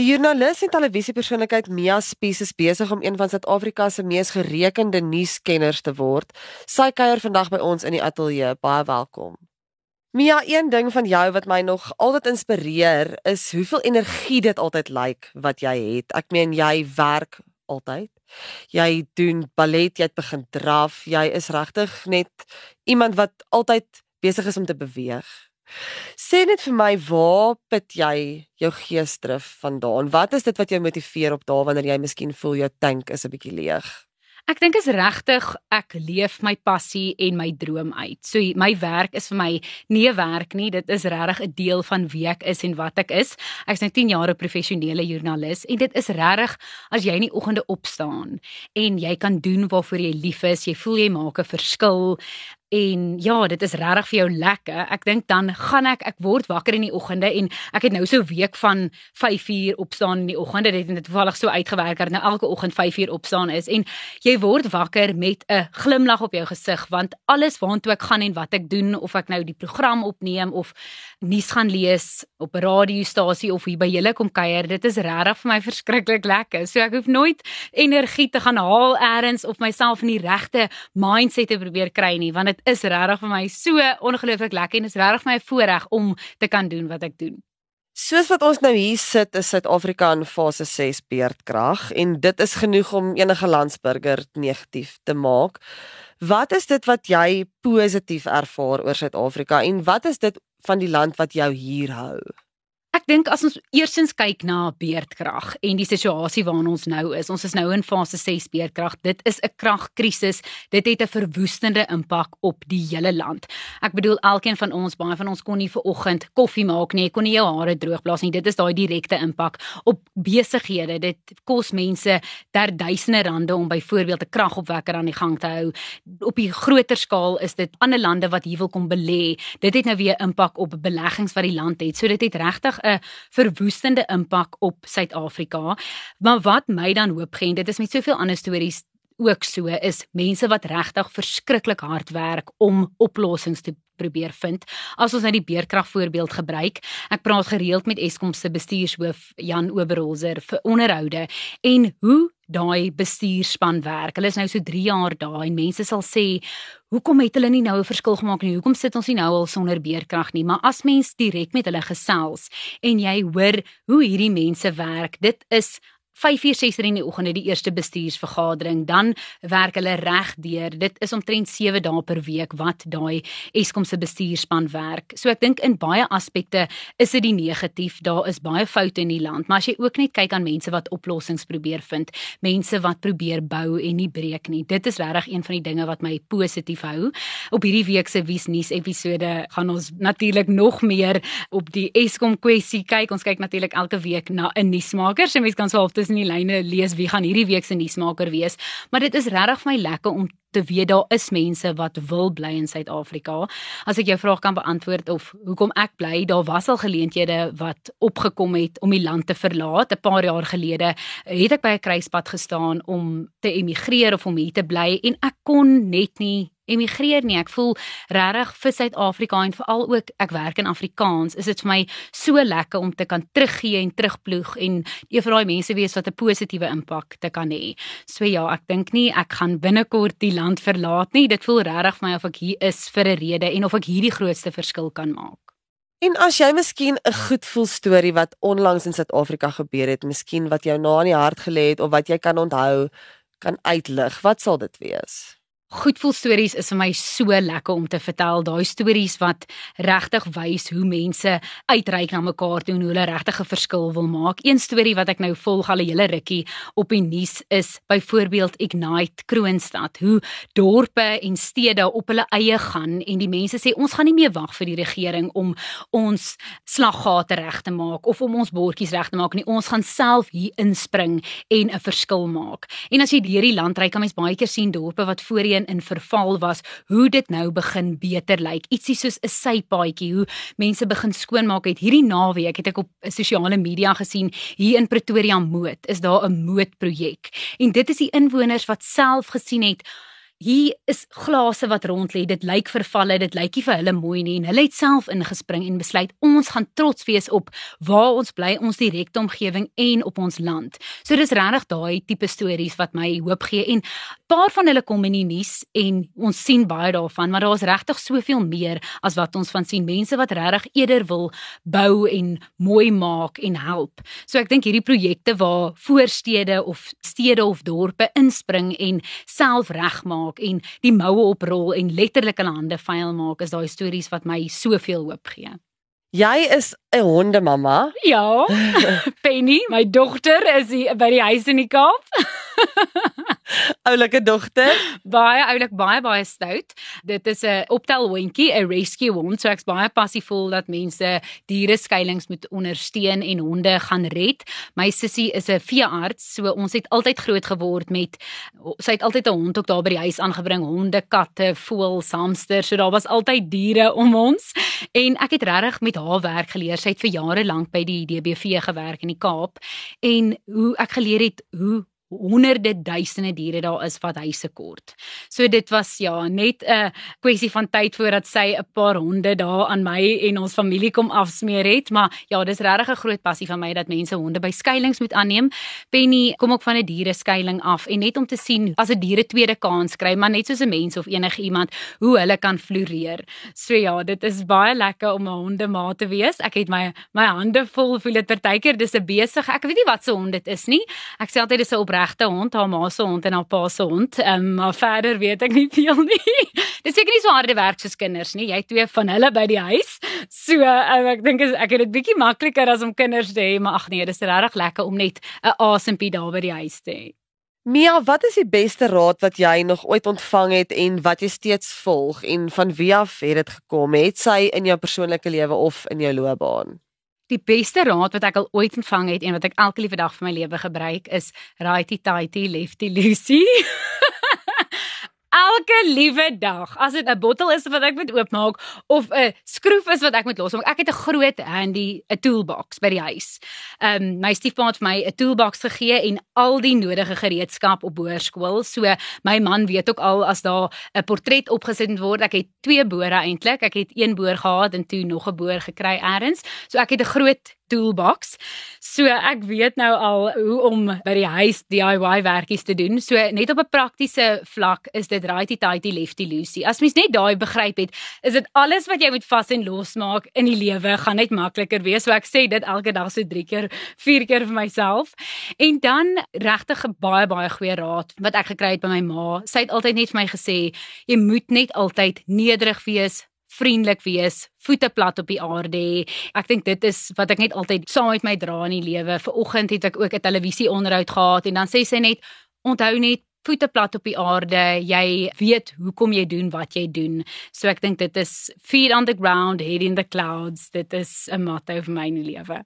Die joernalis en televisiepersoonlikheid Mia Spies is besig om een van Suid-Afrika se mees gerekende nuuskenners te word. Sy kuier vandag by ons in die ateljee. Baie welkom. Mia, een ding van jou wat my nog altyd inspireer is hoeveel energie dit altyd lyk like wat jy het. Ek meen jy werk altyd. Jy doen ballet, jy het begin draf. Jy is regtig net iemand wat altyd besig is om te beweeg. Sê net vir my waar put jy jou geesdrif vandaan? Wat is dit wat jou motiveer op dae wanneer jy miskien voel jou tank is 'n bietjie leeg? Ek dink is regtig ek leef my passie en my droom uit. So my werk is vir my nie 'n werk nie, dit is regtig 'n deel van wie ek is en wat ek is. Ek's nou 10 jaar 'n professionele joernalis en dit is regtig as jy in die oggende opstaan en jy kan doen waarvoor jy lief is, jy voel jy maak 'n verskil. En ja, dit is regtig vir jou lekker. Ek dink dan gaan ek ek word wakker in die oggende en ek het nou so 'n week van 5uur opstaan in die oggende. Dit het net toevallig so uitgewerk dat nou elke oggend 5uur opstaan is en jy word wakker met 'n glimlag op jou gesig want alles waartoe ek gaan en wat ek doen of ek nou die program opneem of nuus gaan lees op 'n radiostasie of hier by julle kom kuier, dit is regtig vir my verskriklik lekker. So ek hoef nooit energie te gaan haal eers of myself in die regte mindset te probeer kry nie want dit is regtig vir my so ongelooflik lekker en is regtig my voorreg om te kan doen wat ek doen. Soos wat ons nou hier sit, is Suid-Afrika in fase 6 beerdkrag en dit is genoeg om enige landsburger negatief te maak. Wat is dit wat jy positief ervaar oor Suid-Afrika en wat is dit van die land wat jou hier hou? Dink as ons eersins kyk na beerdkrag en die situasie waarin ons nou is. Ons is nou in fase 6 beerdkrag. Dit is 'n kragkrisis. Dit het 'n verwoestende impak op die hele land. Ek bedoel elkeen van ons, baie van ons kon nie vir oggend koffie maak nie, kon nie jou hare droogblaas nie. Dit is daai direkte impak op besighede. Dit kos mense ter duisende rande om byvoorbeeld 'n kragopwekker aan die gang te hou. Op die groter skaal is dit ander lande wat hier wil kom belê. Dit het nou weer impak op beleggings wat die land het. So dit het regtig 'n verwoestende impak op Suid-Afrika. Maar wat my dan hoop gee, dit is met soveel ander stories ook so is mense wat regtig verskriklik hard werk om oplossings te probeer vind. As ons nou die beerkrag voorbeeld gebruik, ek praat gereeld met Eskom se bestuurshoof Jan Oberholzer vir onderhoude en hoe daai bestuurspan werk. Hulle is nou so 3 jaar daar en mense sal sê, "Hoekom het hulle nie nou 'n verskil gemaak nie? Hoekom sit ons nie nou al sonder beerkrag nie?" Maar as mens direk met hulle gesels en jy hoor hoe hierdie mense werk, dit is 5 uur 6 uur in die oggend het die eerste bestuursvergadering, dan werk hulle reg deur. Dit is omtrent 7 dae per week wat daai Eskom se bestuurspan werk. So ek dink in baie aspekte is dit die negatief. Daar is baie foute in die land, maar as jy ook net kyk aan mense wat oplossings probeer vind, mense wat probeer bou en nie breek nie. Dit is regtig een van die dinge wat my positief hou. Op hierdie week se Wies nuus episode gaan ons natuurlik nog meer op die Eskom kwessie kyk. Ons kyk natuurlik elke week na 'n nuusmaker, so mense kan swaaf tussen die lyne lees wie gaan hierdie week se nuusmaker wees, maar dit is regtig vir my lekker om te weet daar is mense wat wil bly in Suid-Afrika. As ek jou vraag kan beantwoord of hoekom ek bly, daar was al geleenthede wat opgekom het om die land te verlaat. 'n Paar jaar gelede het ek by 'n kruispunt gestaan om te emigreer of om hier te bly en ek kon net nie emigreer nie. Ek voel regtig vir Suid-Afrika en veral ook ek werk in Afrikaans. Is dit vir my so lekker om te kan teruggee en terugploeg en een van daai mense wees wat 'n positiewe impak te kan hê. So ja, ek dink nie ek gaan binnekort die land verlaat nie. Dit voel regtig vir my of ek hier is vir 'n rede en of ek hierdie grootste verskil kan maak. En as jy miskien 'n goed voel storie wat onlangs in Suid-Afrika gebeur het, miskien wat jou na in die hart gelê het of wat jy kan onthou, kan uitlig, wat sal dit wees? Goedvoel stories is vir my so lekker om te vertel. Daai stories wat regtig wys hoe mense uitreik na mekaar toe en hoe hulle regtig 'n verskil wil maak. Een storie wat ek nou volg al 'n hele rukkie op die nuus is byvoorbeeld Ignite Kroonstad. Hoe dorpe en stede op hulle eie gaan en die mense sê ons gaan nie meer wag vir die regering om ons slaggate reg te maak of om ons bordjies reg te maak nie. Ons gaan self hier inspring en 'n verskil maak. En as jy deur die land ry, kan mens baie keer sien dorpe wat voorheen voorheen in verval was, hoe dit nou begin beter lyk. Ietsie soos 'n sypaadjie, hoe mense begin skoonmaak het. Hierdie naweek het ek op sosiale media gesien hier in Pretoria Moed, is daar 'n moedprojek. En dit is die inwoners wat self gesien het hier is glase wat rond lê. Dit lyk vervalle, dit lyk nie vir hulle mooi nie en hulle het self ingespring en besluit ons gaan trots wees op waar ons bly, ons direkte omgewing en op ons land. So dis regtig daai tipe stories wat my hoop gee en paar van hulle kom in die nuus en ons sien baie daarvan, maar daar's regtig soveel meer as wat ons van sien. Mense wat regtig eerder wil bou en mooi maak en help. So ek dink hierdie projekte waar voorstede of stede of dorpe inspring en self regmaak en die moue oprol en letterlik hulle hande vuil maak is daai stories wat my soveel hoop gee. Jy is 'n hondemamma? Ja. Penny, my dogter is by die huis in die Kaap. oulike dogter. Baie oulik, baie baie stout. Dit is 'n optel hondjie, 'n rescue hond. So ek's baie passievol dat mense diere skuilings moet ondersteun en honde gaan red. My sussie is 'n veearts, so ons het altyd groot geword met sy het altyd 'n hond ook daar by die huis aangebring, honde, katte, voëls, hamsters. So daar was altyd diere om ons. En ek het regtig met haar werk geleer. Sy het vir jare lank by die DBV gewerk in die Kaap en hoe ek geleer het hoe honderde duisende diere daar is wat huise kort. So dit was ja, net 'n kwessie van tyd voordat sy 'n paar honde daar aan my en ons familie kom afsmeer het, maar ja, dis regtig 'n groot passie van my dat mense honde by skuilings moet aanneem. Penny kom ook van 'n diere skuiling af en net om te sien as 'n diere tweede kans kry, maar net soos 'n mens of enige iemand hoe hulle kan floreer. So ja, dit is baie lekker om 'n hondema te wees. Ek het my my hande vol voel dit partykeer dis 'n besig. Ek weet nie wat se hond dit is nie. Ek sê altyd dis 'n regte hond, haar ma se hond en haar pa se hond. Ehm um, maar verder weet ek nie veel nie. Dis seker nie so harde werk soos kinders nie. Jy twee van hulle by die huis. So um, ek dink ek het dit bietjie makliker as om kinders te hê, maar ag nee, dis regtig lekker om net 'n asempie daar by die huis te hê. Mia, wat is die beste raad wat jy nog ooit ontvang het en wat jy steeds volg en van wie af het dit gekom? Het sy in jou persoonlike lewe of in jou loopbaan? Die beste raad wat ek al ooit ontvang het en wat ek elke liewe dag van my lewe gebruik is righty tighty lefty loosey. elke liewe dag. As dit 'n bottel is wat ek moet oopmaak of 'n skroef is wat ek moet losmaak. Ek het 'n groot handy 'n toolbox by die huis. Ehm um, my stiefpa het vir my 'n toolbox gegee en al die nodige gereedskap op hoërskool. So my man weet ook al as daar 'n portret opgesit word. Ek het twee boere eintlik. Ek het een boer gehad en toe nog 'n boer gekry eers. So ek het 'n groot toolbox. So ek weet nou al hoe om by die huis DIY werkies te doen. So net op 'n praktiese vlak is dit righty tighty lefty loosey. As mens net daai begryp het, is dit alles wat jy moet vas en losmaak in die lewe gaan net makliker wees. So ek sê dit elke dag so 3 keer, 4 keer vir myself. En dan regtig 'n baie baie goeie raad wat ek gekry het by my ma. Sy het altyd net vir my gesê, jy moet net altyd nederig wees, vriendelik wees, voete plat op die aarde hê. Ek dink dit is wat ek net altyd saam met my dra in die lewe. Vanoggend het ek ook 'n televisie onderhoud gehad en dan sê sy net onthou net voete plat op die aarde. Jy weet hoekom jy doen wat jy doen. So ek dink dit is feet on the ground, head in the clouds. Dit is 'n motto vir my in die lewe.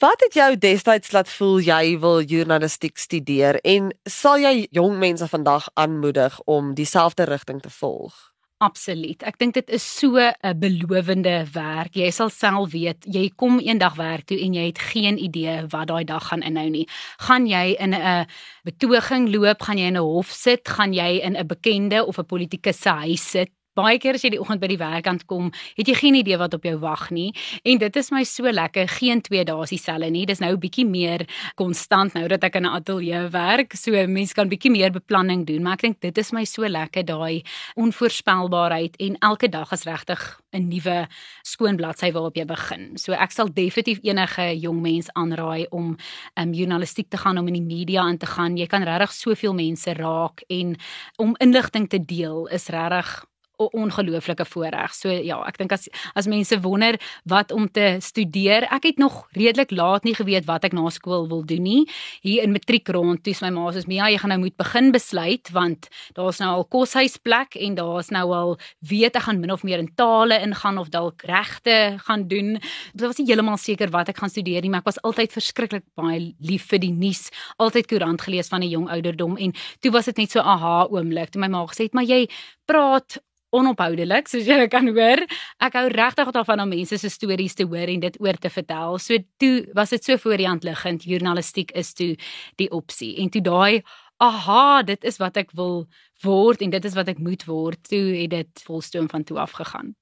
Wat het jou destyds laat voel jy wil journalistiek studeer en sal jy jong mense vandag aanmoedig om dieselfde rigting te volg? Absoluut. Ek dink dit is so 'n belowende werk. Jy sal self weet, jy kom eendag werk toe en jy het geen idee wat daai dag gaan inhou nie. Gaan jy in 'n betoging loop, gaan jy in 'n hof sit, gaan jy in 'n bekende of 'n politikus se huis sit? Baie keer as jy die oggend by die werk aan kom, het jy geen idee wat op jou wag nie. En dit is my so lekker, geen twee dae is dieselfde nie. Dis nou 'n bietjie meer konstant nou dat ek in 'n ateljee werk, so mense kan bietjie meer beplanning doen, maar ek dink dit is my so lekker daai onvoorspelbaarheid en elke dag is regtig 'n nuwe skoon bladsy waarop jy begin. So ek sal definitief enige jong mens aanraai om um journalistiek te gaan om in die media in te gaan. Jy kan regtig soveel mense raak en om inligting te deel is regtig ongelooflike voorreg. So ja, ek dink as as mense wonder wat om te studeer, ek het nog redelik laat nie geweet wat ek na skool wil doen nie. Hier in matriek rond, toe my ma sê, "Mia, jy gaan nou moet begin besluit want daar's nou al koshuisplek en daar's nou al weet ek gaan min of meer in tale ingaan of dalk regte gaan doen." Ek was nie heeltemal seker wat ek gaan studeer nie, maar ek was altyd verskriklik baie lief vir die nuus, altyd koerant gelees van 'n jong ouderdom en toe was dit net so 'n aha oomblik toe my ma gesê het, "Maar jy praat onophoudelik soos jy kan hoor. Ek hou regtig daarvan om mense se stories te hoor en dit oor te vertel. So toe was dit so voor die hand liggend journalistiek is toe die opsie. En toe daai aha, dit is wat ek wil word en dit is wat ek moet word. Toe het dit volstoom van toe af gegaan.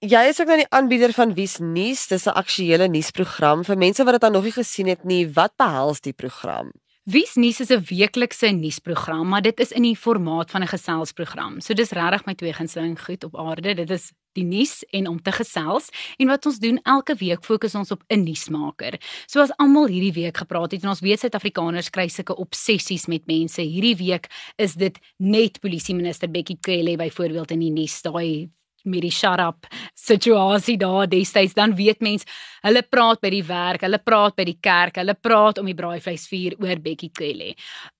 Jy is ook nou die aanbieder van Wies Nuus. Dis 'n aktuelle nuusprogram vir mense wat dit nog nie gesien het nie. Wat behels die program? Wies Nuus is 'n weeklikse nuusprogram, maar dit is in die formaat van 'n geselsprogram. So dis regtig my twee gunsteling goed op aarde. Dit is die nuus en om te gesels en wat ons doen elke week fokus ons op 'n nuusmaker. So as almal hierdie week gepraat het en ons weet Suid-Afrikaners kry sulke obsessies met mense. Hierdie week is dit net polisie minister Bekkie Cele byvoorbeeld in die nuus. Daai met die shut up situasie daar destyds dan weet mens hulle praat by die werk, hulle praat by die kerk, hulle praat om die braaivleisvuur oor Bekkie Cele.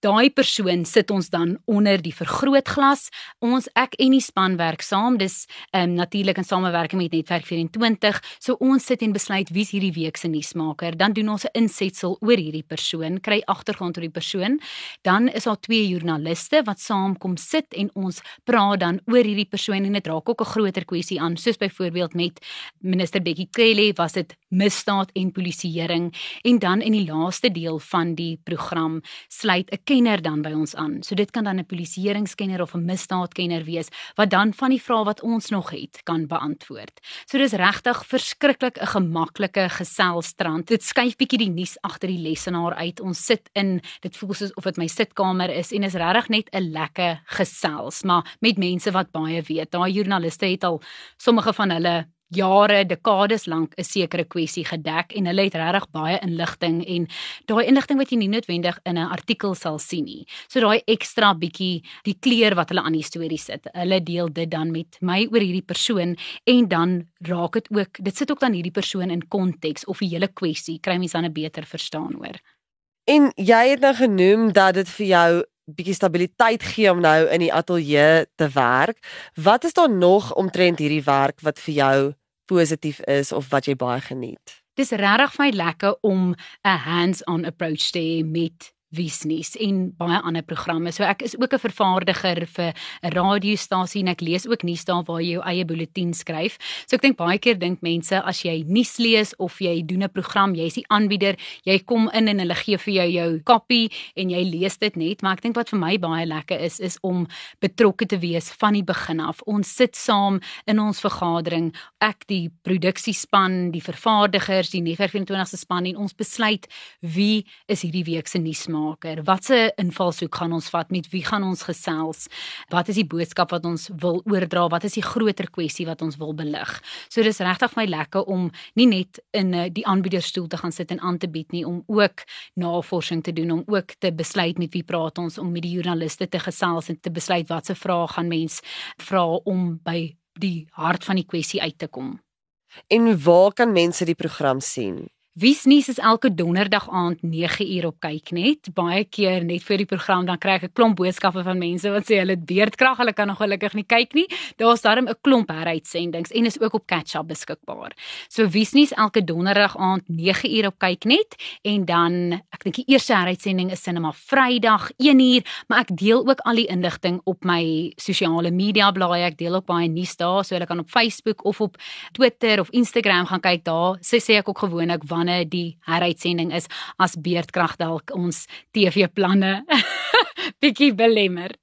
Daai persoon sit ons dan onder die vergrootglas. Ons ek en die span werk saam. Dis um, natuurlik in samewerking met Netwerk 24. So ons sit en besluit wie's hierdie week se nuusmaker. Dan doen ons 'n insetsel oor hierdie persoon, kry agtergrond oor die persoon. Dan is daar twee joernaliste wat saam kom sit en ons praat dan oor hierdie persoon en dit raak ook 'n groter kwessie aan, soos byvoorbeeld met minister Bekkie Cele was dit misdaad en polisieering en dan in die laaste deel van die program sluit 'n kenner dan by ons aan. So dit kan dan 'n polisieeringskenner of 'n misdaadkenner wees wat dan van die vrae wat ons nog het kan beantwoord. So dis regtig verskriklik 'n gemaklike geselstrand. Dit skuif bietjie die nuus agter die lesenaar uit. Ons sit in dit voel soos of dit my sitkamer is en is regtig net 'n lekker gesels, maar met mense wat baie weet. Daai joernaliste het al sommige van hulle jare, dekades lank 'n sekere kwessie gedek en hulle het regtig baie inligting en daai inligting wat jy nie noodwendig in 'n artikel sal sien nie. So daai ekstra bietjie die kleur wat hulle aan die storie sit. Hulle deel dit dan met my oor hierdie persoon en dan raak dit ook dit sit ook dan hierdie persoon in konteks of die hele kwessie kry mense dan 'n beter verstaan hoor. En jy het nou genoem dat dit vir jou bietjie stabiliteit gee om nou in die ateljee te werk. Wat is daar nog omtrent hierdie werk wat vir jou positief is of wat jy baie geniet. Dis regtig vir my lekker om 'n hands-on approach te hê met Wiesnies en baie ander programme. So ek is ook 'n vervaardiger vir 'n radiostasie en ek lees ook nuus daar waar jy jou eie bulletin skryf. So ek dink baie keer dink mense as jy nuus lees of jy doen 'n program, jy's die aanbieder, jy kom in en hulle gee vir jou jou kopie en jy lees dit net, maar ek dink wat vir my baie lekker is is om betrokke te wees van die begin af. Ons sit saam in ons vergadering, ek die produksiespan, die vervaardigers, die Netwerk 24 se span en ons besluit wie is hierdie week se nuus nuusmaker? Watse invalshoek gaan ons vat? Met wie gaan ons gesels? Wat is die boodskap wat ons wil oordra? Wat is die groter kwessie wat ons wil belig? So dis regtig my lekker om nie net in eh, die aanbiederstoel te gaan sit en aan te bied nie, om ook navorsing te doen, om ook te besluit met wie praat ons, om met die joernaliste te gesels en te besluit watse vrae gaan mens vra om by die hart van die kwessie uit te kom. En waar kan mense die program sien? Wiesnies is elke donderdag aand 9uur op kyknet. Baie keer net vir die program dan kry ek 'n klomp boodskappe van mense wat sê hulle het beerdkrag, hulle kan nog gelukkig nie kyk nie. Daar's darm 'n klomp heruitsendings en is ook op Catch-up beskikbaar. So Wiesnies elke donderdag aand 9uur op kyknet en dan ek dink die eerste heruitsending is sinema Vrydag 1uur, maar ek deel ook al die inligting op my sosiale media blaaie. Ek deel ook baie nuus daar, so hulle kan op Facebook of op Twitter of Instagram gaan kyk daar. Sê sê ek ook gewoonlik wanneer planne die heruitsending is as beerdkrag dalk ons TV planne bietjie belemmer.